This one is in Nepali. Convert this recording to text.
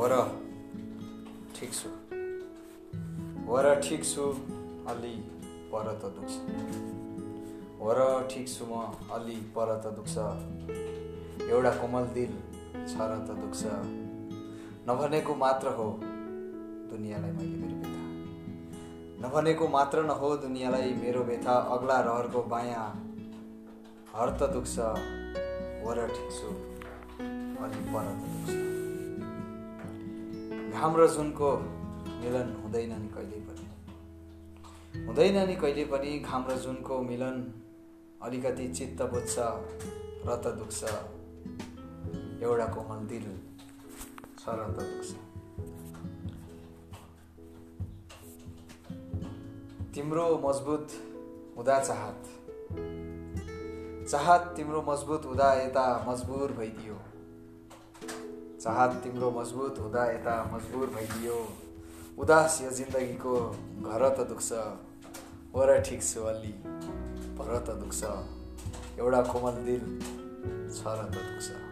हो र ठिक छु हो र ठिक छु अलि पर त दुख्छ। हो र ठिक छु म अलि पर त दुख्छ। एउटा कोमल दिल छ र त दुख्छ। नभनेको मात्र हो दुनियाँलाई मैले मेरो व्यथा। नभनेको मात्र नहो दुनियाँलाई मेरो व्यथा। अग्ला रहरको बायाँ हर त दुख्छ। हो र ठिक छु अलि पर त दुख्छ। घाम र जुनको मिलन हुँदैन नि कहिले पनि। हुँदैन नि कहिले पनि घाम र जुनको मिलन अलिकति चित्त बुझ्छ र त दुख्छ। एउटा कोमल दिल छ र त दुख्छ। तिम्रो मजबुत हुँदा चाहत। चाहत तिम्रो मजबुत हुँदा यता मजबुर भइदियो। चाहत तिम्रो मजबुत हुँदा यता मजबुर भइदियो। उदास यो जिन्दगीको घर त दुख्छ। वर ठिक छु अलि। पर त दुख्छ। एउटा कोमल दिल छ र त दुख्छ।